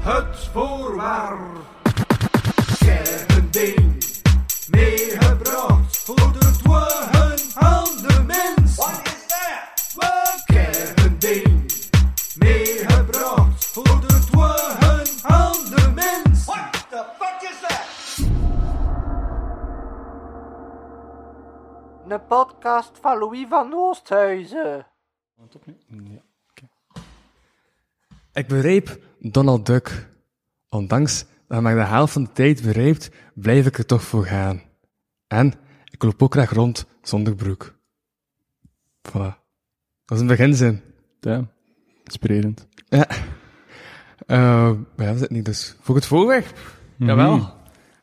Het voorwaar. Een ding meegebracht voor de dwagen aan de mens. Wat is dat? We een ding meegebracht voor de dwagen aan de mens. What the fuck is that? Een podcast van Louis van Oosthuizen. Ik bereep Donald Duck. Ondanks dat mij de helft van de tijd bereipt, blijf ik er toch voor gaan. En ik loop ook graag rond zonder broek. Voilà. Dat is een beginzin. Ja, inspirerend. Ja. Maar ja, we zitten niet dus voor het voorwerp. Mhm. Jawel.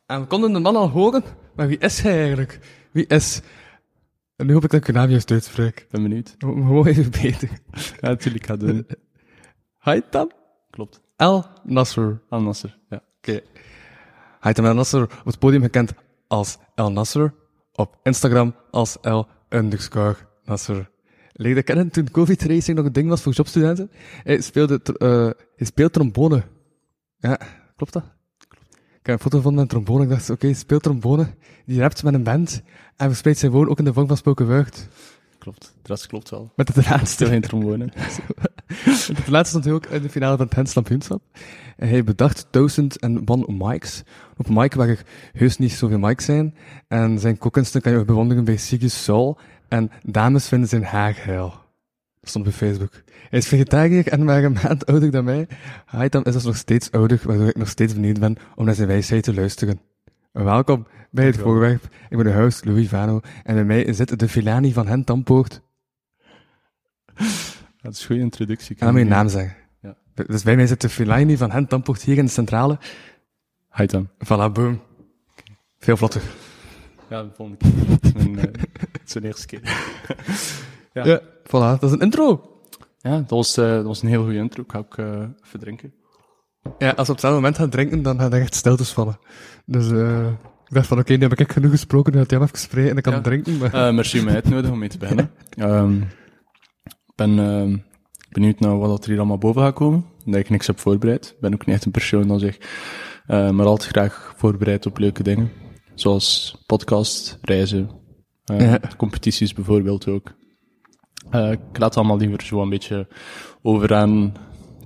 En we konden de man al horen, maar wie is hij eigenlijk? Wie is... En nu hoop ik dat ik uw naam juist uitspreek. Ben benieuwd. Gewoon even beter. Ja, natuurlijk ga doen. Haitam Klopt. El Nasser. Al Nasser, ja. Oké. Haitam El Nasser, op het podium gekend als El Nasser, op Instagram als El underscore Nasser. Leerde kennen toen COVID racing nog een ding was voor jobstudenten. Hij speelde, eh, hij speelt trombone. Ja, klopt dat? Ik heb een foto van een trombone. Ik dacht, oké, hij speelt trombone. Die rapt met een band. En verspreidt zijn woon ook in de vorm van spoken word. Klopt. De rest klopt wel. Met het laatste. Stil trombone. Het laatste stond hij ook in de finale van het Hens. En hij bedacht duizend en one mics. Op mic waar er heus niet zoveel mics zijn. En zijn kookkunsten kan je ook bewonderen bij Sigis Soul. En dames vinden zijn haar geil. Dat stond op Facebook. Hij is vegetariër en maar een maand ouder dan mij. Haitam is dus nog steeds ouder, waardoor ik nog steeds benieuwd ben om naar zijn wijsheid te luisteren. Welkom bij het voorwerp. Ik ben de host Louis Vano. En bij mij zit de Filani van Hen Tampoort. Dat is een goede introductie. En dan moet je naam zeggen. Ja. Dus bij mij zit de Fellaini van Hen Tampoort hier in de centrale. Haitam. Voilà, boom. Veel vlotter. Ja, de volgende keer. Het is mijn, eh, het is mijn eerste keer. Ja. Ja, voilà. Dat is een intro. Ja, dat was, eh, dat was een heel goede intro. Ik ga ook eh even drinken. Ja, als we op hetzelfde moment gaan drinken, dan gaan er echt stiltes vallen. Dus eh ik dacht van, oké, nu heb ik genoeg gesproken, nu gaat hij even spreken en ik kan Ja. drinken. Maar... Eh, merci om mij nodigen om mee te beginnen. Ehm, Ik ben ehm, benieuwd naar wat er hier allemaal boven gaat komen. Dat ik niks heb voorbereid. Ik ben ook niet echt een persoon dat zich eh, maar altijd graag voorbereidt op leuke dingen. Zoals podcast, reizen, Ja. competities bijvoorbeeld ook. Ik laat allemaal liever zo een beetje over aan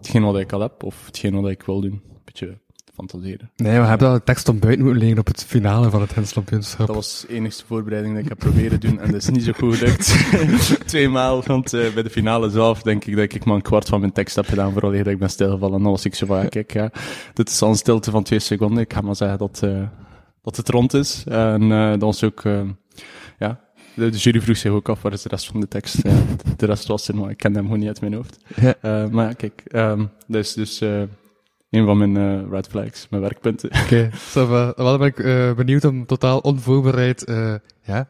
hetgeen wat ik al heb, of hetgeen wat ik wil doen. Een beetje fantaseren. Nee, we hebben al de tekst om buiten moeten liggen op het finale van het Hens Lampioenschap. Dat was de enigste voorbereiding die ik heb proberen doen en dat is niet zo goed gelukt. Tweemaal, want eh, bij de finale zelf denk ik dat ik maar een kwart van mijn tekst heb gedaan vooral dat ik ben stilgevallen. En dan was ik zo van, ja, kijk, ja, dit is al een stilte van twee seconden. Ik ga maar zeggen dat, eh, dat het rond is. En eh dat was ook, eh, ja, de, de jury vroeg zich ook af, waar is de rest van de tekst? Ja, de, rest was er, maar ik kende hem gewoon niet uit mijn hoofd. Ja. Eh, maar kijk, ehm dat is dus eh, een van mijn eh, red flags, mijn werkpunten. Oké, so, wel ben ik eh, benieuwd om totaal onvoorbereid eh, ja,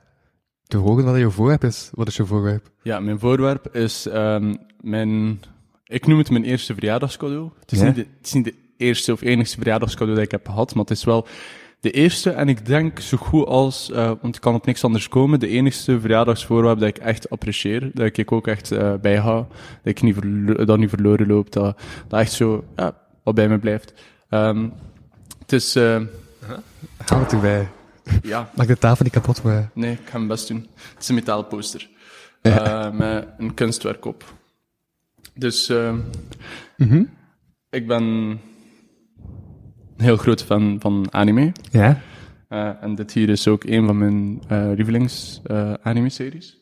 te horen wat je voorwerp is. Wat is je voorwerp? Ja, mijn voorwerp is ehm, mijn... Ik noem het mijn eerste verjaardagscadeau. Het is, Ja? niet de, het is niet de eerste of enigste verjaardagscadeau dat ik heb gehad, maar het is wel de eerste en ik denk zo goed als, eh, want ik kan op niks anders komen, de enigste verjaardagsvoorwerp dat ik echt apprecieer, dat ik ook echt bijhoud, dat ik niet, dat niet verloren loopt, dat, dat echt zo, ja, wat bij me blijft. Ehm, het is, eh, Haal het erbij. ja, Maak de tafel niet kapot, maar... Nee, ik ga mijn best doen. Het is een metalen poster. Ja. Eh, met een kunstwerk op. Dus eh, Mhm. ik ben heel groot fan van anime. Ja? Eh, en dit hier is ook een van mijn eh lievelings eh, anime-series.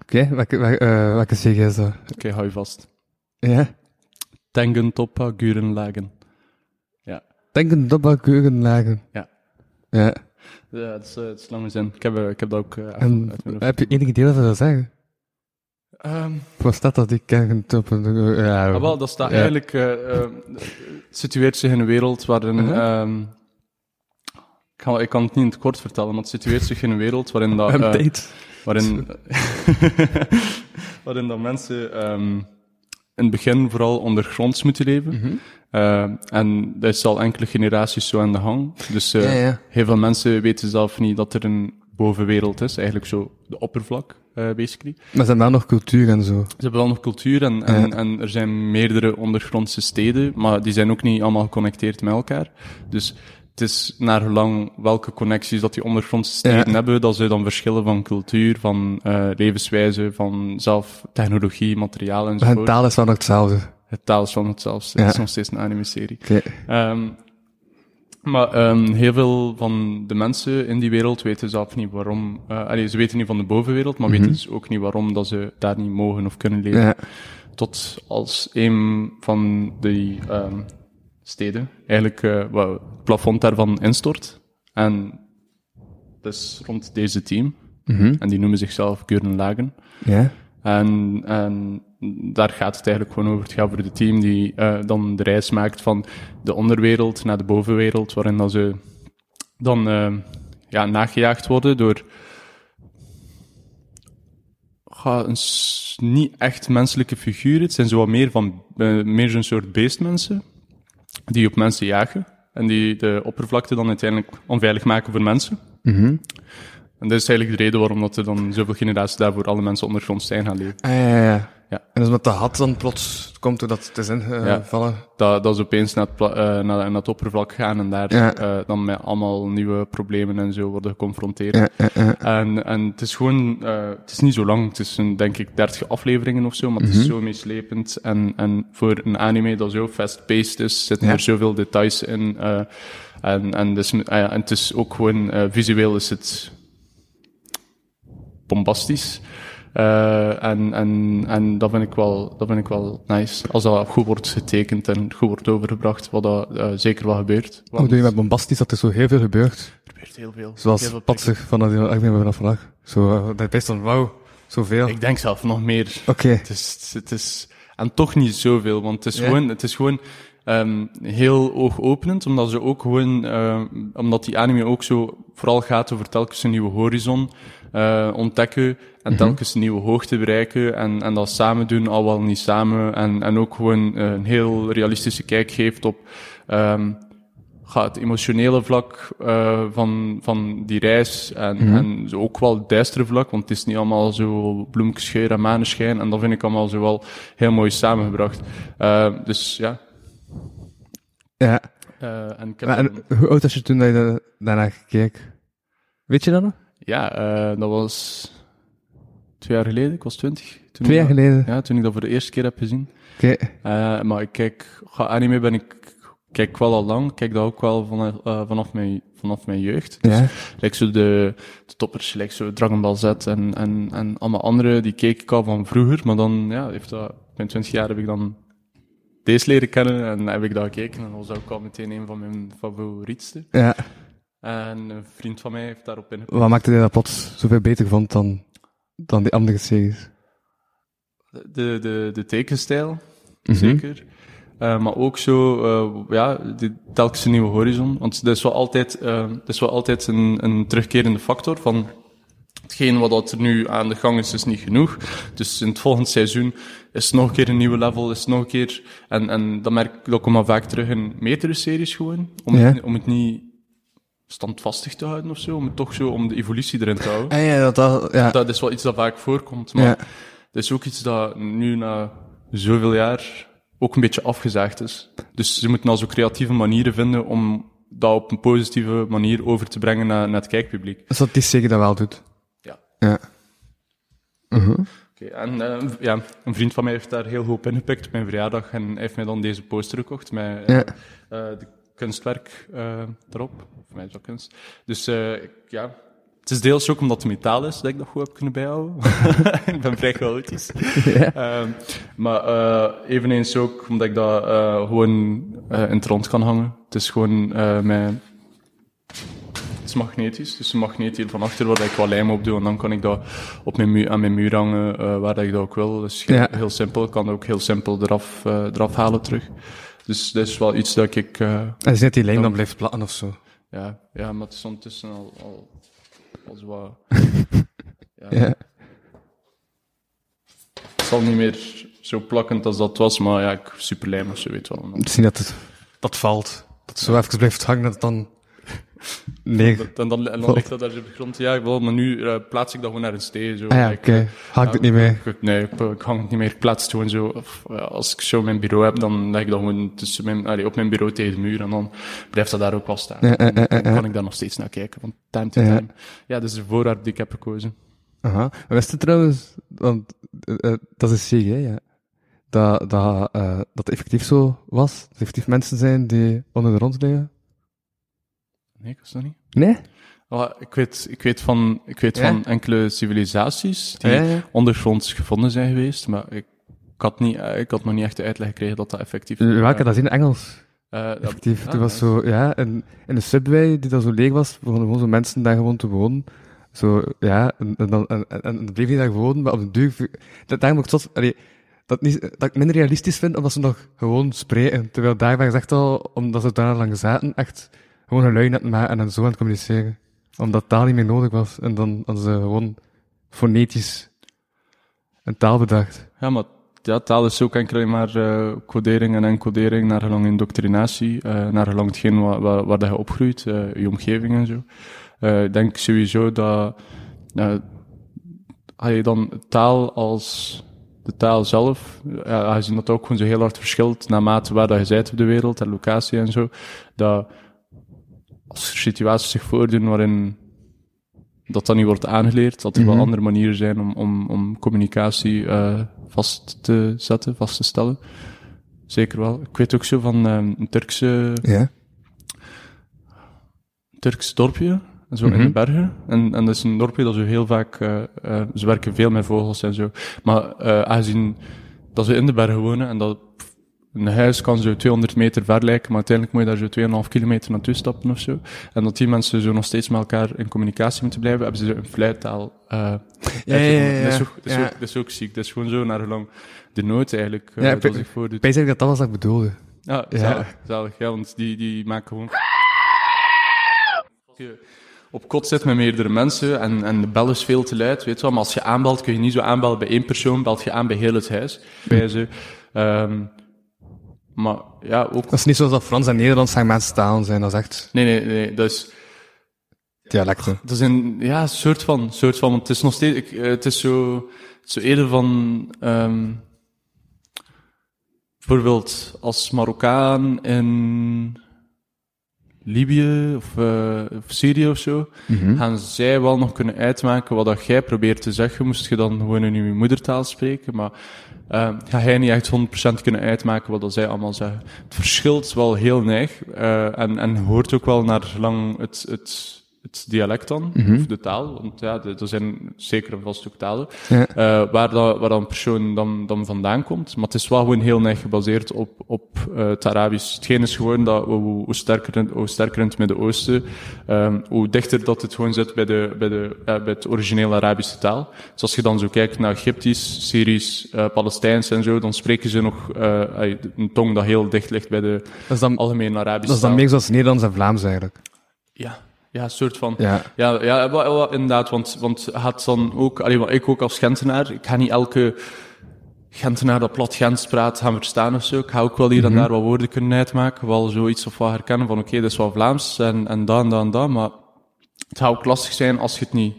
Oké, welke, welke, eh, welke serie is dat? Oké, hou je vast. Ja? Tengen Toppa Guren Lagen. Ja, dobba keuren lagen. Ja. Ja. Ja, het is, het is lange zin. Ik heb, ik heb dat ook En hoofd. heb je enige idee wat dat wil zeggen? Ehm, Wat staat dat? Ik ken het op een... Ja, Ah, wel, dat staat Ja. eigenlijk, het situeert zich in een wereld waarin, Mhm. ehm, ik, kan, ik kan het niet in het kort vertellen, maar het situeert zich in een wereld waarin dat, eh, waarin, waarin dat mensen ehm, in het begin vooral ondergronds moeten leven. Mhm. En dat is al enkele generaties zo aan de gang. Dus eh, Ja, ja. heel veel mensen weten zelf niet dat er een bovenwereld is. Eigenlijk zo de oppervlak, eh, basically. Maar ze hebben wel nog cultuur en zo. Ze hebben wel nog cultuur en, en, en er zijn meerdere ondergrondse steden, maar die zijn ook niet allemaal geconnecteerd met elkaar. Dus het is naar gelang welke connecties dat die ondergrondse steden Ja. hebben, dat ze dan verschillen van cultuur, van eh, levenswijze, van zelf technologie, materiaal Maar enzovoort. hun taal is wel nog hetzelfde. Het taal is van hetzelfde. Ja. Het is nog steeds een anime-serie. Oké. Ehm, maar ehm, heel veel van de mensen in die wereld weten zelf niet waarom. eh allee, ze weten niet van de bovenwereld, maar weten dus ook niet waarom dat ze daar niet mogen of kunnen leven. Ja. Tot als een van die ehm, steden eigenlijk eh, wat het plafond daarvan instort. En dat is rond deze team. Mhm. En die noemen zichzelf Gurren Lagen. Ja. En, en daar gaat het eigenlijk gewoon over. Het gaat over de team die eh, dan de reis maakt van de onderwereld naar de bovenwereld, waarin dat ze dan eh, ja, nagejaagd worden door ga, een niet echt menselijke figuren. Het zijn zo meer, van, eh, meer zo'n soort beestmensen die op mensen jagen en die de oppervlakte dan uiteindelijk onveilig maken voor mensen. Mhm. En dat is eigenlijk de reden waarom dat er dan zoveel generaties daarvoor alle mensen ondergronds zijn gaan leven. Ah, ja, ja, ja. Ja. En dus met de had dan plots komt doordat het is ingevallen. dat, dat ze opeens naar het, eh, naar, naar het oppervlak gaan en daar Ja. eh, dan met allemaal nieuwe problemen en zo worden geconfronteerd. Ja, ja, ja. En, en het is gewoon, eh, het is niet zo lang, het is een, denk ik 30 afleveringen of zo, maar het is Mhm. zo meeslepend. En, en voor een anime dat zo fast-paced is, zitten Ja. er zoveel details in. en, en, dus, ja, en het is ook gewoon, visueel is het bombastisch. Eh, en, en, en dat vind ik wel, dat vind ik wel nice. Als dat goed wordt getekend en goed wordt overgebracht, wat dat eh, zeker wel gebeurt. Hoe doe je met bombastisch dat er zo heel veel gebeurt? Er gebeurt heel veel. Heel Zoals veel patsig van dat ik ben vanaf vandaag. Zo, eh, dat is best van wauw, zoveel. Ik denk zelf nog meer. Oké. Het is, het is, en toch niet zoveel, want het is gewoon, het is gewoon ehm, heel oogopenend, omdat ze ook gewoon, ehm, omdat die anime ook zo vooral gaat over telkens een nieuwe horizon eh, ontdekken en telkens een nieuwe hoogte bereiken en, en dat samen doen, al wel niet samen, en, en ook gewoon eh, een heel realistische kijk geeft op ga het emotionele vlak eh, van, van die reis en, en zo ook wel het duistere vlak, want het is niet allemaal zo bloemkesgeur en maneschijn en dat vind ik allemaal zo wel heel mooi samengebracht. Dus ja. Ja. eh, en en hoe oud was je toen dat je da- daarna keek? Weet je dat nog? Ja, eh, dat was twee jaar geleden, ik was twintig. Toen Twee jaar dat- geleden? Ja, toen ik dat voor de eerste keer heb gezien. Oké. Eh, maar ik kijk, ga anime ben ik, kijk wel al lang, ik kijk dat ook wel vanaf, eh, vanaf, mijn, vanaf mijn jeugd. Dus Ja. Like zo de, de toppers, like zo Dragon Ball Z en, en, en allemaal andere, die keek ik al van vroeger. Maar dan, ja, heeft dat, mijn 20 jaar heb ik dan deze leren kennen en heb ik dat gekeken. En dat was ook al meteen een van mijn favorietste. Ja. En een vriend van mij heeft daarop ingepakt. Wat maakte je dat plots zoveel beter vond dan, dan die andere series? De, de, de tekenstijl, Mhm. zeker. Eh, maar ook zo, eh, ja, die, telkens een nieuwe horizon. Want dat is wel altijd, eh, dat is wel altijd een, een terugkerende factor van hetgeen wat dat er nu aan de gang is, is niet genoeg. Dus in het volgende seizoen is het nog een keer een nieuwe level, is nog een keer... En, en dat merk ik ook maar vaak terug in meerdere series gewoon. Om, Ja. het, om het niet standvastig te houden of zo, om het toch zo, om de evolutie erin te houden. Ah ja, dat, dat, ja. Dat is wel iets dat vaak voorkomt, maar Ja. dat is ook iets dat nu na zoveel jaar ook een beetje afgezaagd is. Dus ze moeten al zo creatieve manieren vinden om dat op een positieve manier over te brengen naar, naar het kijkpubliek. Dus dat die serie dat wel doet. Ja. Ja. Mhm. Oké, en eh, ja, een vriend van mij heeft daar heel goed op ingepikt op mijn verjaardag en heeft mij dan deze poster gekocht met eh, Ja. eh, de kunstwerk eh, erop. Voor mij is dat kunst. Dus eh, ja, het is deels ook omdat het metaal is dat ik dat goed heb kunnen bijhouden. ik ben vrij chaotisch. Ehm, maar eh, eveneens ook omdat ik dat gewoon in het rond kan hangen. Het is gewoon met... Het is magnetisch, dus een magneet hier van achter waar ik wat lijm op doe en dan kan ik dat op mijn muur, aan mijn muur hangen waar dat ik dat ook wil. Dus heel, heel simpel, ik kan dat ook heel simpel eraf, eraf halen terug. Dus dat is wel iets dat ik... eh, En is net die lijm dan blijft platten of zo. ja, ja, maar het is ondertussen al, al, al zo wat... ja, Ja. Het zal niet meer zo plakkend als dat was, maar ja, ik, superlijm of zo, weet wel. Misschien dat het, dat valt. Dat het zo even blijft hangen, dat het dan Nee. En dan, en dan ligt dat daar op de grond. Ja, ik wil, maar nu eh, plaats ik dat gewoon naar een steen. Zo. Ah ja, Ik, oké. eh, Haak ja, het niet mee. ik- nee, ik, ik hang het niet meer. Ik plaats het gewoon zo. Of, ja, als ik zo mijn bureau heb, dan leg ik dat gewoon tussen mijn, allee, op mijn bureau tegen de muur. En dan blijft dat daar ook wel staan. Ja, En dan kan ik daar nog steeds naar kijken, van time to time. Ja, dat is de voorraad die ik heb gekozen. Aha. Wist je trouwens, want eh, eh, dat is CG, ja. Dat, dat, eh, dat effectief zo was? Dat effectief mensen zijn die onder de grond liggen? Nee, ik dat niet. Nee? Ik weet, ik weet, van, ik weet Ja? van enkele civilisaties die Ja, ja. ondergronds gevonden zijn geweest, maar ik, ik, had niet, eh, ik had nog niet echt de uitleg gekregen dat dat effectief... Welke dat is in Engels? Eh, dat- Effectief. Toen was zo, ja, in, in de subway die dat zo leeg was, begonnen gewoon zo mensen daar gewoon te wonen. Zo, ja, en, en dan, en, en, en dan bleef hij daar wonen, maar op de duur, dat, daarom ook tot, allee, dat, niet, dat ik minder realistisch vind, omdat ze nog gewoon spreken. Terwijl daar waren ze echt al, omdat ze daar lang zaten, echt gewoon een lui net maken en zo aan het communiceren. Omdat taal niet meer nodig was. En dan hadden ze gewoon fonetisch een taal bedacht. Ja, maar ja, taal is ook enkel maar eh, codering en encodering naar gelang indoctrinatie, eh naar gelang hetgeen waar, waar, je opgroeit, eh, je omgeving en zo. Ik denk sowieso dat als je dan taal als de taal zelf, ja, aangezien dat ook gewoon zo heel hard verschilt naarmate waar dat je bent op de wereld en locatie en zo, dat als er situaties zich voordoen waarin dat dat niet wordt aangeleerd, dat er Mhm. wel andere manieren zijn om, om, om communicatie eh, vast te zetten, vast te stellen. Zeker wel. Ik weet ook zo van eh, een Turkse, Ja. Turks dorpje, zo in Mhm. de bergen. En, en dat is een dorpje dat zo heel vaak, eh, eh, ze werken veel met vogels en zo. Maar aangezien dat ze in de bergen wonen en dat een huis kan zo 200 meter ver lijken, maar uiteindelijk moet je daar zo 2,5 kilometer naartoe stappen of zo. En dat die mensen zo nog steeds met elkaar in communicatie moeten blijven, hebben ze een fluittaal. eh Ja, ja, ja, Dat, is ook, dat, is Ja. ook, dat is ook ziek. Dat is gewoon zo naar gelang de nood eigenlijk eh, Ja, dat zich voordoet. Ik dat dat was wat ik bedoelde. Ja, Ja. zalig, zalig. Ja, want die, die maken gewoon... Als je op kot zit met meerdere mensen en, en de bel is veel te luid, weet je wel. Maar als je aanbelt, kun je niet zo aanbellen bij één persoon, belt je aan bij heel het huis. Bij ze. Ehm, maar ja, ook... Dat is niet zoals dat Frans en Nederlands zijn mensen taal zijn, dat is echt Nee, nee, nee, dat is... dialecten. Dat is een ja, soort van, soort van, want het is nog steeds, ik, het is zo, het is zo eerder van, ehm bijvoorbeeld als Marokkaan in Libië of, eh, of Syrië of zo, gaan zij wel nog kunnen uitmaken wat dat jij probeert te zeggen, moest je dan gewoon in je moedertaal spreken, maar eh, ga jij niet echt 100% kunnen uitmaken wat dat zij allemaal zeggen. Het verschilt wel heel neig eh, en, en hoort ook wel naar lang het, het, het dialect dan, of de taal, want ja, er zijn zeker en vast ook talen, Ja. eh, waar, dat, waar dat een persoon dan, dan vandaan komt. Maar het is wel gewoon heel neig gebaseerd op, op eh, het Arabisch. Hetgeen is gewoon dat hoe, hoe, sterker, in- hoe sterker in het Midden-Oosten, ehm, hoe dichter dat het gewoon zit bij, de, bij, de, bij het originele Arabische taal. Dus als je dan zo kijkt naar Egyptisch, Syrisch, eh Palestijns en zo, dan spreken ze nog eh, een tong dat heel dicht ligt bij de Dat is dan, algemene Arabische dat is dan taal. meer zoals Nederlands en Vlaams eigenlijk. Ja, ja, een soort van... Ja. Ja, ja wel, wel, inderdaad, want, want gaat dan ook, allee, wat ik ook als Gentenaar, ik ga niet elke Gentenaar dat plat Gens praat gaan verstaan of zo. Ik ga ook wel hier en daar wat woorden kunnen uitmaken, wel zoiets of wat herkennen van oké, dat is wel Vlaams en, en dat en dat en dat, maar het gaat ook lastig zijn als je het niet,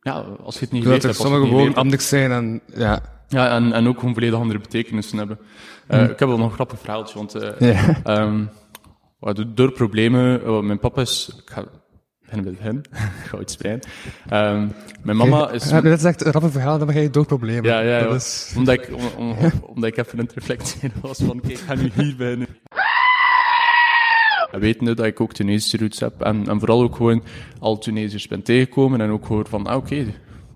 ja, als je het niet weet. er sommige gewoon anders zijn en, ja. Ja, en, en ook gewoon volledig andere betekenissen hebben. Eh, Ik heb wel nog een grappig verhaaltje, want eh. Ehm, door problemen, eh, mijn papa is, ik ga het begin, ik ga iets spreiden. Ehm, mijn mama is, Ja, dat is echt een rappig verhaal, dan ga je door problemen. ja, ja, is... omdat ik, om, om- omdat ik even aan het reflecteren was van, oké, ik ga nu hier beginnen. En wetende dat ik ook Tunesische roots heb, en, en vooral ook gewoon al Tunesiërs ben tegengekomen, en ook hoor van, ah, oké,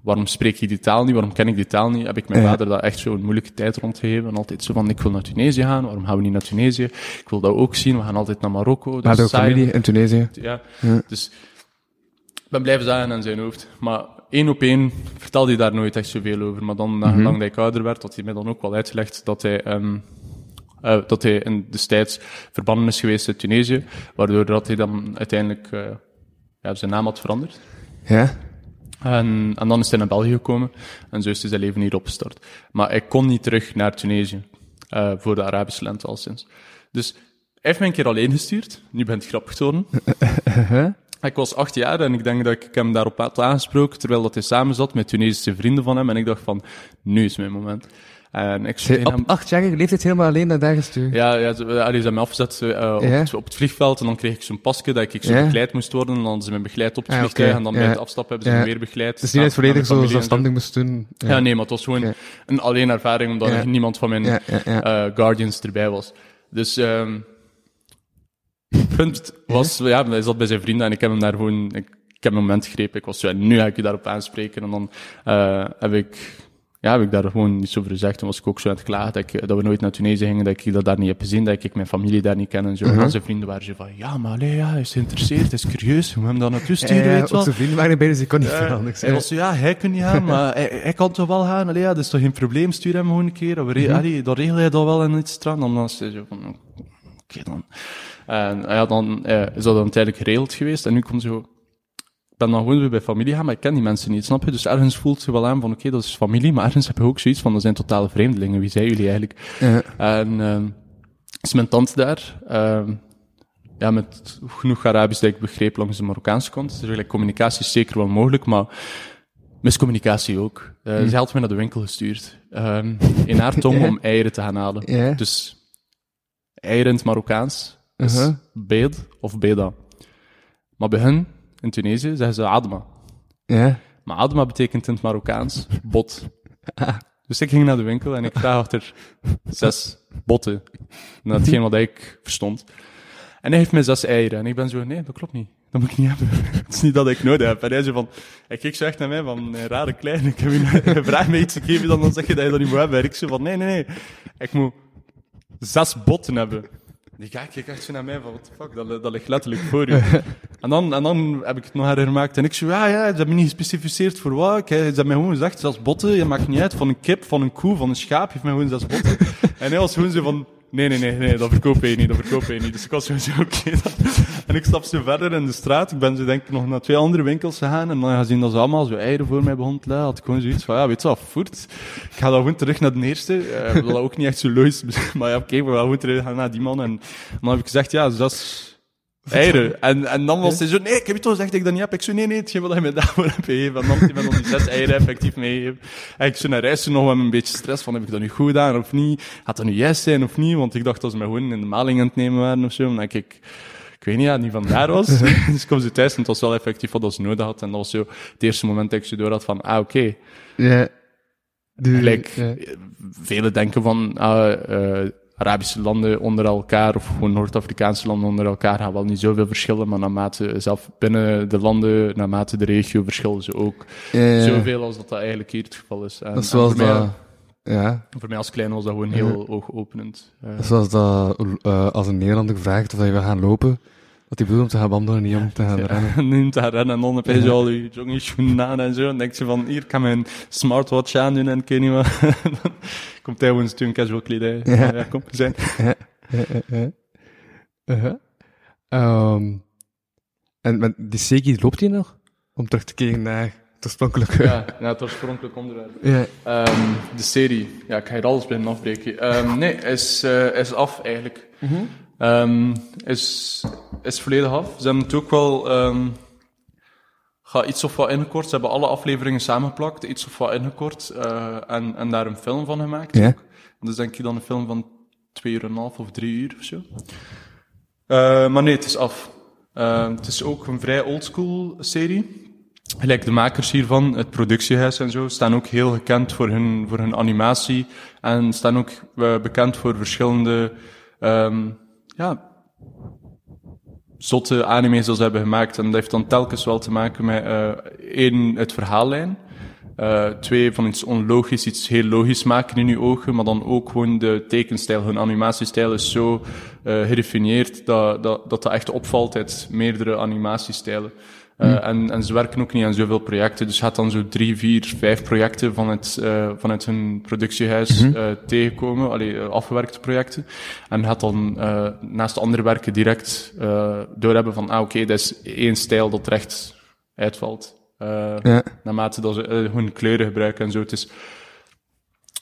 waarom spreek je die taal niet, waarom ken ik die taal niet, heb ik mijn vader daar echt zo'n moeilijke tijd rondgegeven, en altijd zo van, ik wil naar Tunesië gaan, waarom gaan we niet naar Tunesië? Ik wil dat ook zien, we gaan altijd naar Marokko. dat Maar saai. familie in Tunesië. Ja. Ja. Dus ben blijven zagen aan zijn hoofd. Maar één op één vertelde hij daar nooit echt zoveel over. Maar dan, na Mhm. lang dat ik ouder werd, had hij mij dan ook wel uitgelegd dat hij, ehm, eh, dat hij in destijds verbannen is geweest uit Tunesië. Waardoor dat hij dan uiteindelijk eh, ja, zijn naam had veranderd. Ja? En, en dan is hij naar België gekomen. En zo is hij zijn leven hier opgestart. Maar hij kon niet terug naar Tunesië. eh, voor de Arabische lente al sinds. Dus hij heeft mij een keer alleen gestuurd. Nu bent het grappig te worden. Ik was acht jaar en ik denk dat ik hem daarop had aangesproken, terwijl dat hij samen zat met Tunesische vrienden van hem. En ik dacht van, nu is mijn moment. En ik schreef Op hem... achtjarige leeftijd helemaal alleen naar daar gestuurd. Ja, ja ze, ze hebben me afgezet eh, op, het, op het vliegveld en dan kreeg ik zo'n pasje dat ik zo Ja. begeleid moest worden. En dan ze me begeleid op het Ah, vliegtuig en dan bij het afstappen hebben ze me weer begeleid. Het is niet volledig zo zelfstandig moest doen. Ja, nee, maar het was gewoon een alleen ervaring, omdat er niemand van mijn eh, Guardians erbij was. Dus, ehm het punt was, ja, hij zat bij zijn vrienden en ik heb hem daar gewoon, ik, ik heb een moment gegrepen. Ik was zo, en nu ga ik je daarop aanspreken. En dan eh, heb ik, ja, heb ik daar gewoon niets over gezegd. En was ik ook zo aan het klagen dat, ik, dat we nooit naar Tunesië gingen, dat ik dat daar niet heb gezien, dat ik mijn familie daar niet ken en zo. En al zijn vrienden waren zo van, ja, maar allee, ja, hij is geïnteresseerd, hij is curieus, we hem daar naartoe sturen, Ja, weet wel. zijn vrienden waren erbij, dus ik kon niet veel Ja, anders. hij was zo, ja, hij kan niet gaan, maar hij, hij kan toch wel gaan. Allee, ja, dat is toch geen probleem, stuur hem gewoon een keer. We re- allee, dan regel hij dat wel en iets eraan. Dan was hij zo van, oké dan. En ja, dan eh, is dat dan tijdelijk geregeld geweest. En nu komt zo, ik ben dan gewoon weer bij familie gaan, maar ik ken die mensen niet, snap je? Dus ergens voelt ze wel aan van, oké, dat is familie, maar ergens heb je ook zoiets van, dat zijn totale vreemdelingen. Wie zijn jullie eigenlijk? Ja. En ehm is mijn tante daar, ehm, ja, met genoeg Arabisch dat ik begreep langs de Marokkaanse kant. Dus eigenlijk communicatie is zeker wel mogelijk, maar miscommunicatie ook. Eh Zij had mij naar de winkel gestuurd, ehm, in haar tong om eieren te gaan halen. Dus eieren in het Marokkaans is Uh-huh. of beda. Maar bij hen, in Tunesië, zeggen ze adma. Ja. Maar adma betekent in het Marokkaans bot. Dus ik ging naar de winkel en ik vraag achter zes botten. Dat hetgeen wat ik verstond. En hij heeft mij zes eieren. En ik ben zo, nee, dat klopt niet. Dat moet ik niet hebben. Het is niet dat ik nodig heb. En hij zo van, hij kijkt zo echt naar mij van, een rare kleine. Ik heb je, je vraagt mij iets, ik je dan, dan zeg je dat je dat niet moet hebben. En ik zo van, nee, nee, nee. Ik moet zes botten hebben. Die kijkt echt zo naar mij van, what the fuck, dat, dat ligt letterlijk voor u. En dan, en dan heb ik het nog harder gemaakt. En ik zei, ja, ja, ze hebben niet gespecificeerd voor wat. Ik, ze hebben mij gewoon gezegd, zes botten, je maakt niet uit, van een kip, van een koe, van een schaap, je heeft mij gewoon zes botten. en hij was gewoon zo van, nee, nee, nee, nee, dat verkoop je niet, dat verkoop je niet. Dus ik was zo, oké. dan. En ik stap zo verder in de straat. Ik ben zo denk ik nog naar twee andere winkels gegaan. En dan gezien dat ze allemaal zo eieren voor mij begonnen te leggen, had ik gewoon zoiets van, ja, weet je wat, voert. Ik ga dan gewoon terug naar de eerste. Eh, dat ook niet echt zo logisch, maar ja, oké, we gaan gewoon terug gaan naar die man. En dan heb ik gezegd, ja, zes eieren. En, en dan was hij zo, nee, ik heb je toch gezegd dat ik dat niet heb. Ik zo, nee, nee, hetgeen wat je mij daarvoor hebt gegeven. En dan me dan die zes eieren effectief meegegeven. En ik zo naar reis nog met een beetje stress van, heb ik dat nu goed gedaan of niet? Gaat dat nu juist zijn of niet? Want ik dacht dat ze me gewoon in de maling aan het nemen waren of zo. Maar ik, ik, weet niet, ja, niet van daar was. dus ik kwam zo thuis en het was wel effectief wat ze nodig had. En dat was zo het eerste moment dat ik zo door had van, ah, oké. Ja. Gelijk, ja. velen denken van, ah, eh, Arabische landen onder elkaar, of gewoon Noord-Afrikaanse landen onder elkaar, gaan wel niet zoveel verschillen, maar naarmate, zelf binnen de landen, naarmate de regio, verschillen ze ook Ja, ja. zoveel als dat dat eigenlijk hier het geval is. En, Dat is en zoals voor, mij, dat... Ja. voor mij als klein was dat gewoon heel oogopenend. Eh, zoals dat, eh, als een Nederlander vraagt of je wil gaan lopen, dat hij bedoelt om te gaan wandelen, niet om te gaan rennen. neemt daar rennen en dan heb je al je joggingschoenen aan en zo. En denkt ze van, hier, kan mijn smartwatch aandoen en ik weet niet wat. dan komt hij gewoon een casual kledij. Ja. Kom, zijn. Ja, ja. Uh-huh. Ehm, en met die Segi, loopt hij nog? Om terug te keren naar het oorspronkelijke... Ja, ja, het oorspronkelijk onderwerp. Ja. Ehm, de serie. Ja, ik ga hier alles binnen afbreken. Ehm, nee, is, eh, is af eigenlijk. Ehm, is, is volledig af. Ze hebben het ook wel ga iets of wat ingekort. Ze hebben alle afleveringen samengeplakt, iets of wat ingekort eh, en, en daar een film van gemaakt. Ook. Dus denk ik dan een film van twee uur en een half of drie uur of zo. Eh, maar nee, het is af. Het is ook een vrij oldschool serie. Gelijk de makers hiervan, het productiehuis en zo, staan ook heel gekend voor hun, voor hun animatie. En staan ook eh, bekend voor verschillende, ehm, ja, zotte anime's die ze hebben gemaakt. En dat heeft dan telkens wel te maken met, eh één, het verhaallijn. Eh, twee, van iets onlogisch, iets heel logisch maken in je ogen, maar dan ook gewoon de tekenstijl, hun animatiestijl is zo gerefineerd dat, dat, dat dat echt opvalt uit meerdere animatiestijlen. Eh, en, en ze werken ook niet aan zoveel projecten, dus je gaat dan zo drie, vier, vijf projecten van het, eh, vanuit hun productiehuis eh, tegenkomen, allee, afgewerkte projecten. En gaat dan naast de andere werken direct doorhebben van, ah oké, dat is één stijl dat er echt uitvalt. Ja. naarmate dat ze hun kleuren gebruiken en zo. Het is,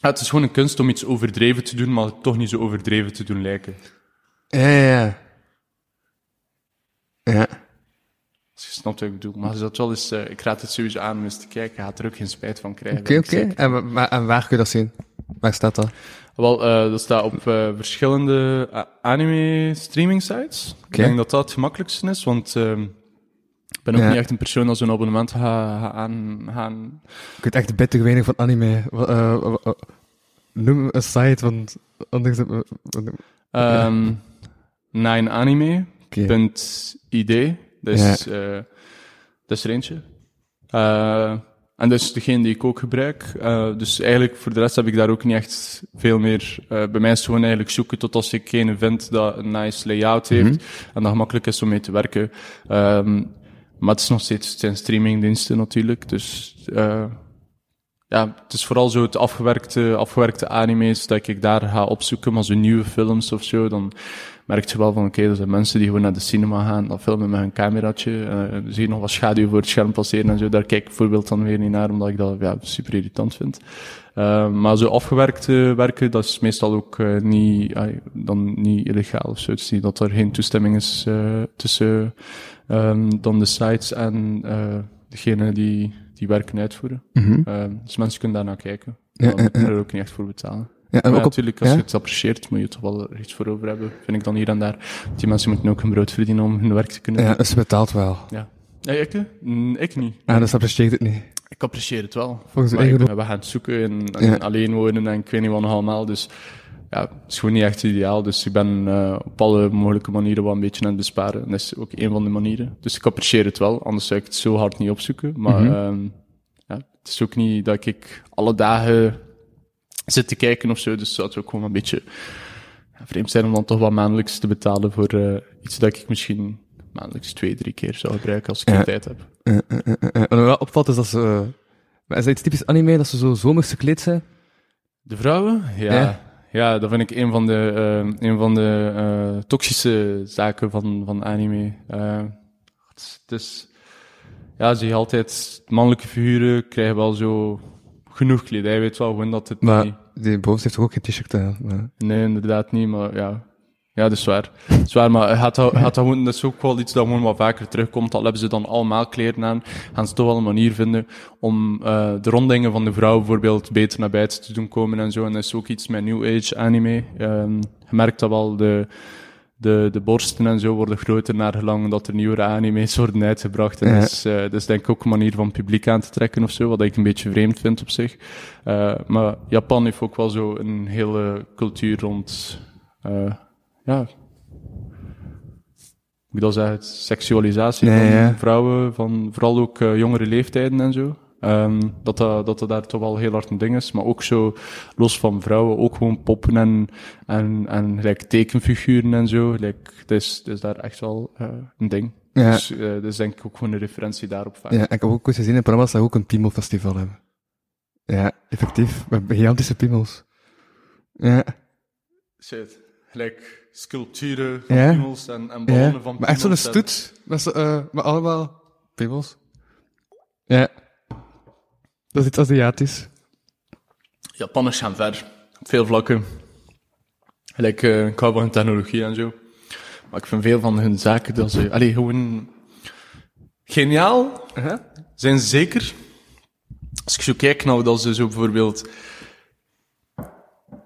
het is gewoon een kunst om iets overdreven te doen, maar toch niet zo overdreven te doen lijken. Ja, ja, ja. Ja. Als je snap wat ik bedoel. Maar zat wel eens, eh, ik raad het sowieso aan om eens te kijken. Je gaat er ook geen spijt van krijgen. Oké, oké. En, wa- maar- en waar kun je dat zien? Waar staat dat? Wel, eh, dat staat op eh, verschillende anime streaming sites. Ik denk dat dat het gemakkelijkste is, want ehm, ik ben ook Ja. niet echt een persoon dat zo'n abonnement gaat ga aan, gaan. Ik weet echt bitter weinig van anime. Noem een site, want anders... eh, Ehm Nineanime.id. Oké. Dat is, eh, dat is er eentje. Eh, en dat is degene die ik ook gebruik. Eh, dus eigenlijk voor de rest heb ik daar ook niet echt veel meer. eh, bij mij is het gewoon eigenlijk zoeken tot als ik een vind dat een nice layout heeft en dat gemakkelijk is om mee te werken. Ehm, maar het is nog steeds, het zijn streamingdiensten natuurlijk. Dus eh, ja, het is vooral zo het afgewerkte, afgewerkte anime's dat ik daar ga opzoeken, maar zo nieuwe films of zo, dan merk je wel van, oké, er zijn mensen die gewoon naar de cinema gaan, dat filmen met een cameraatje, eh zie je nog wat schaduw voor het scherm passeren en zo, daar kijk ik bijvoorbeeld dan weer niet naar, omdat ik dat ja, super irritant vind. Eh, maar zo afgewerkte werken, dat is meestal ook eh, niet, dan niet illegaal of zo. Het is niet dat er geen toestemming is tussen ehm, dan de sites en degene die die werken uitvoeren. Uh, dus mensen kunnen daarnaar kijken. Ja, moet er ook niet echt voor betalen. Ja, en Maar ook op... natuurlijk, als ja? je het apprecieert, moet je toch wel er iets voor over hebben. Vind ik dan hier en daar. Die mensen moeten ook hun brood verdienen om hun werk te kunnen Ja, doen. dus ze betaalt wel. Ja. Ja, ik? eh? Mm, Ik niet. Ah, dus apprecieert het niet. Ik apprecieer het wel. Volgens mij ik, we gaan het zoeken en, en Ja. alleen wonen en ik weet niet wat nog allemaal. Dus ja, het is gewoon niet echt ideaal. Dus ik ben eh, op alle mogelijke manieren wel een beetje aan het besparen. En dat is ook een van de manieren. Dus ik apprecieer het wel, anders zou ik het zo hard niet opzoeken. Maar Mhm. ehm, ja, het is ook niet dat ik alle dagen zit te kijken of zo. Dus zou het ook gewoon een beetje vreemd zijn om dan toch wat maandelijks te betalen voor eh, iets dat ik misschien maandelijks twee, drie keer zou gebruiken als ik Ja. de tijd heb. Eh, eh, eh. Wat me wel opvalt is dat ze... eh, maar is dat iets typisch anime, dat ze zo zomers gekleed zijn? De vrouwen? Ja. Ja. Ja, dat vind ik een van de, een van de eh, toxische zaken van, van anime. Eh, het is- het is, ja, zie je altijd, mannelijke figuren krijgen wel zo genoeg kledij. Je weet wel gewoon dat het Maar niet... die bovenste heeft ook geen t-shirt. Nee, inderdaad niet, maar ja. Ja, dat is waar. Dat is waar, maar gaat, dat, gaat dat, is ook wel iets dat gewoon wat vaker terugkomt. Al hebben ze dan allemaal kleren aan, gaan ze toch wel een manier vinden om eh, de rondingen van de vrouw bijvoorbeeld beter naar buiten te doen komen en zo. En dat is ook iets met New Age anime. Ehm, je merkt dat wel, de, de, de borsten en zo worden groter naar gelang dat er nieuwere anime's worden uitgebracht. En Ja. dat, is, eh, dat is denk ik ook een manier van publiek aan te trekken of zo, wat ik een beetje vreemd vind op zich. Eh, maar Japan heeft ook wel zo een hele cultuur rond, eh, ja, hoe dat zeggen, seksualisatie Ja, van ja. vrouwen, van vooral ook jongere leeftijden en zo. Ehm, dat, dat, dat dat daar toch wel heel hard een ding is. Maar ook zo, los van vrouwen, ook gewoon poppen en, en, en gelijk tekenfiguren en zo. Gelijk, het, is, het is daar echt wel eh, een ding. Ja. Dus eh, dat is denk ik ook gewoon een referentie daarop vaak. Ja, ik heb ook eens gezien in programma's dat we ook een piemelfestival hebben. Ja, effectief. We hebben gigantische piemels. Ja, Shit. Gelijk sculpturen van Ja. piemels en, en ballonnen ja. van Maar echt zo'n piemels stoet. Met, zo, eh, met allemaal piemels. Ja. Dat is iets Aziatisch. Japanners gaan ver. Op veel vlakken. Gelijk, eh ik hou van technologie en zo. Maar ik vind veel van hun zaken dat ze... Allee, gewoon... Geniaal zijn ze zeker. Als ik zo kijk nou dat ze zo bijvoorbeeld...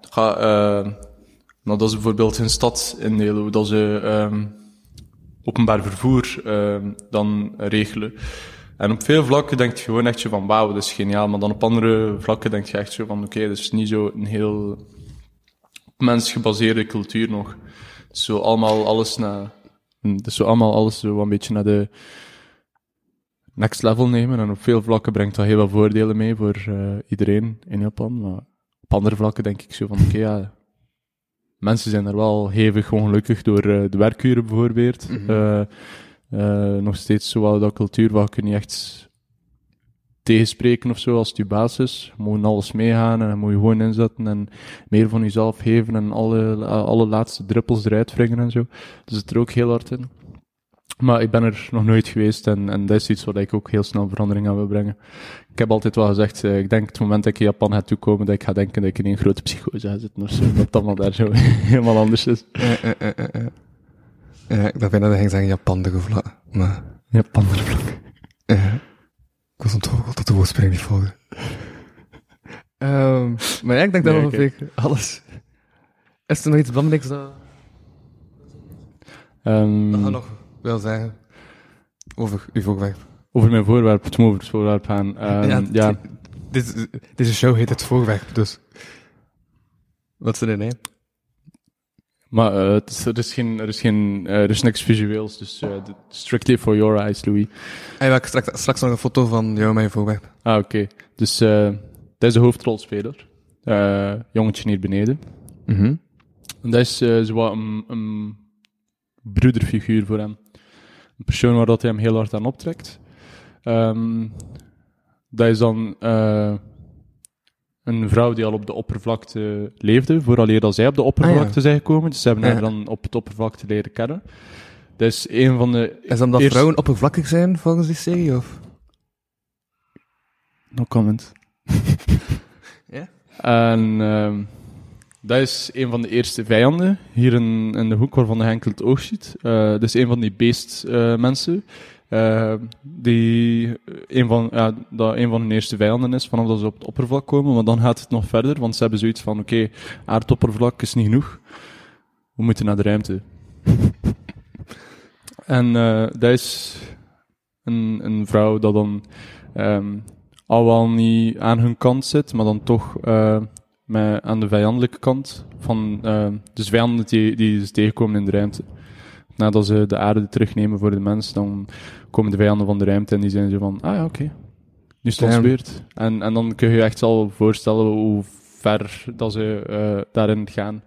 Ga, eh, nou, dat ze bijvoorbeeld hun stad indelen, hoe dat ze ehm, openbaar vervoer ehm, dan regelen. En op veel vlakken denk je gewoon echt zo van, wauw, dat is geniaal. Maar dan op andere vlakken denk je echt zo van, oké, dat is niet zo een heel op mens gebaseerde cultuur nog. Het is zo allemaal alles naar, het is zo allemaal alles zo een beetje naar de next level nemen. En op veel vlakken brengt dat heel veel voordelen mee voor eh, iedereen in Japan. Maar op andere vlakken denk ik zo van, oké, ja, mensen zijn er wel hevig ongelukkig door eh, de werkuren bijvoorbeeld. Eh, eh, nog steeds zo dat cultuur waar je echt tegenspreken of zo als je baas is. Je moet alles meegaan en moet je gewoon inzetten en meer van jezelf geven en alle, alle laatste druppels eruit wringen en zo. Dus het er ook heel hard in. Maar ik ben er nog nooit geweest en, en dat is iets wat ik ook heel snel verandering aan wil brengen. Ik heb altijd wel gezegd, eh, ik denk het moment dat ik in Japan ga toekomen, dat ik ga denken dat ik in een grote psychose ga zitten of zo. Dat het allemaal daar zo helemaal anders is. Ja, ja, ja. Ja, ik dacht bijna dat hij ging zeggen Japan de gevla. Maar, Ja, pandervlak. Ja. Ik was onthoogeld dat de woordspeling niet volgde. Ehm, maar ja, ik denk dat Nee, we oké. ongeveer alles... Is er nog iets belangrijks dat Ehm, dat nog wil zeggen over uw voorwerp? over mijn voorwerp, het moet over het voorwerp gaan. Ehm, ja, t- Deze, deze show heet het voorwerp, dus... Wat is er nee? Maar eh, het is, er, is geen, er, is geen, eh, er is niks visueels, dus eh, strictly for your eyes, Louis. En ik straks, straks nog een foto van jou met je voorwerp. Ah, oké. Dus eh dat is de hoofdrolspeler. Eh jongetje hier beneden. Mhm. En dat is eh, zo wat een, een broederfiguur voor hem. Een persoon waar dat hij hem heel hard aan optrekt. Ehm, dat is dan eh, een vrouw die al op de oppervlakte leefde, vooraleer dat zij op de oppervlakte Ah, ja. zijn gekomen. Dus ze hebben haar dan op het oppervlakte leren kennen. Dat is een van de... Is dat omdat Eerst- vrouwen oppervlakkig zijn volgens die serie, of? No comment. Ja? En ehm, dat is een van de eerste vijanden hier in, in de hoek waarvan de Henkel het oog ziet. Eh, dat is een van die beestmensen. Die een van, ja, dat een van hun eerste vijanden is vanaf dat ze op het oppervlak komen. Maar dan gaat het nog verder, want ze hebben zoiets van: oké, aardoppervlak is niet genoeg. We moeten naar de ruimte. en eh, dat is een, een vrouw dat dan ehm, al wel niet aan hun kant zit, maar dan toch eh, met, aan de vijandelijke kant van eh, dus vijanden die, die ze tegenkomen in de ruimte. Nadat ze de aarde terugnemen voor de mens, dan komen de vijanden van de ruimte en die zijn zo van, ah ja, oké, nu is het ons beurt. En, en dan kun je je echt al voorstellen hoe ver dat ze eh, daarin gaan.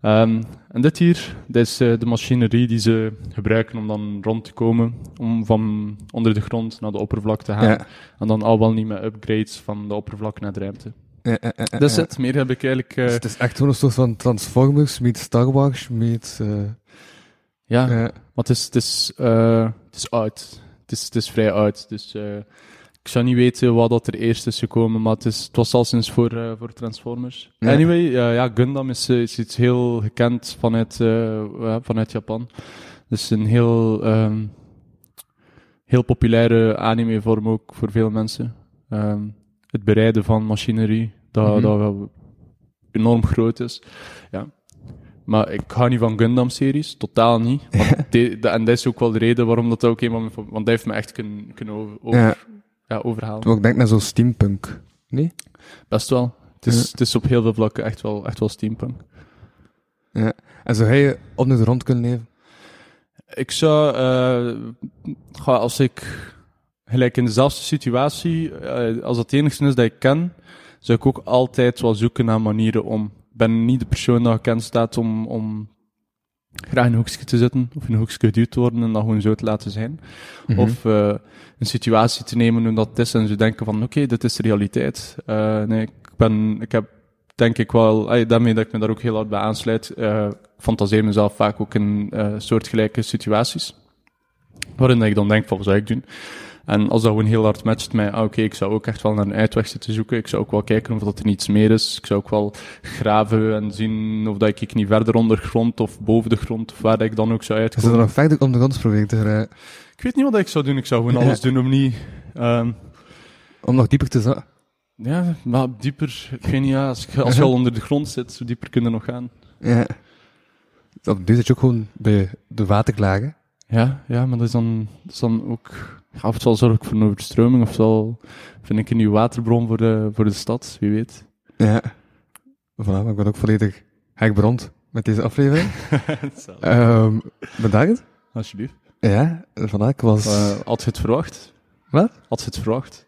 Ehm, en dit hier, dit is eh, de machinerie die ze gebruiken om dan rond te komen, om van onder de grond naar de oppervlakte te gaan. Ja. En dan al wel niet met upgrades van de oppervlak naar de ruimte. Ja, ja, ja, Dat is het. Meer heb ik eigenlijk... eh, Dus het is echt gewoon een soort van Transformers, meet Star Wars, meet... eh, ja, ja. maar het is, het is, eh, het is oud. Het is, het is vrij oud. Dus eh, ik zou niet weten wat dat er eerst is gekomen, maar het, is, het was al sinds voor, eh, voor Transformers. Ja. Anyway, eh, ja, Gundam is, eh, is iets heel gekend vanuit, eh, vanuit Japan. Dus een heel, ehm, heel populaire anime-vorm ook voor veel mensen. Ehm, het bereiden van machinerie, dat, Mhm. dat wel enorm groot is. Ja. Maar ik hou niet van Gundam-series, totaal niet. De- de- en dat is ook wel de reden waarom dat ook een van. Want dat heeft me echt kunnen, kunnen over, over- Ja. ja, overhalen. Ik denk naar zo'n steampunk. Nee? Best wel. Het is, Ja. het is op heel veel vlakken echt wel, echt wel steampunk. Ja. En zou hij onder de grond kunnen leven? Ik zou, eh, als ik gelijk in dezelfde situatie, eh, als dat het enigste is dat ik ken, zou ik ook altijd wel zoeken naar manieren om. Ik ben niet de persoon dat gekend staat om, om graag in een hoekje te zitten, of in een hoekje geduwd te worden en dat gewoon zo te laten zijn. Mhm. Of eh, een situatie te nemen hoe dat het is en zo denken van oké, dit is de realiteit. Eh, nee, ik, ben, ik heb denk ik wel, ey, daarmee dat ik me daar ook heel hard bij aansluit, eh, ik fantaseer mezelf vaak ook in eh, soortgelijke situaties. Waarin ik dan denk van wat zou ik doen? En als dat gewoon heel hard matcht met, ah, oké, ik zou ook echt wel naar een uitweg zitten zoeken. Ik zou ook wel kijken of dat er niets meer is. Ik zou ook wel graven en zien of dat ik niet verder ondergrond of boven de grond of waar dat ik dan ook zou Is er uitkomen. nog verder om de grond proberen te geraken? Ik weet niet wat ik zou doen. Ik zou gewoon Ja. alles doen om niet... ehm, Om nog dieper te zakken? ja, maar dieper... Ik weet niet, ja, als, je- als je al onder de grond zit, zo dieper kun je nog gaan. Ja. Dit zit je ook gewoon bij de waterklagen. Ja, ja, maar dat is dan, dat is dan ook... Ja, of het zal zorgen voor een overstroming, of zal, vind ik een nieuwe waterbron voor de, voor de stad, wie weet. Ja. Voilà, maar ik ben ook volledig hekbrand met deze aflevering. Ehm bedankt. Alsjeblieft. Ja, ik was... Eh, had je het verwacht? Wat? Had je het verwacht?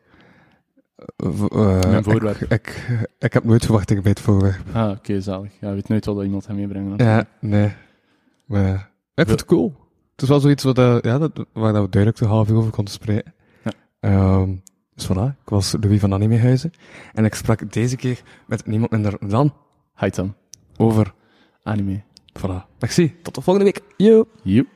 eh, Mijn voorwerp. Ik, ik, ik heb nooit verwachtingen bij het voorwerp. Ah, oké, zalig. Ja, je weet nooit wat dat iemand hem meebrengt. Ja, nee. Maar ik vind het cool. Het is wel zoiets wat, eh, ja, dat, waar we duidelijk een half uur over konden spreken. Ja. Ehm, dus voilà, ik was Louis van Animehuizen. En ik sprak deze keer met niemand minder dan Haitam. over... Anime. Voilà. Merci, tot de volgende week. Yo! Joep.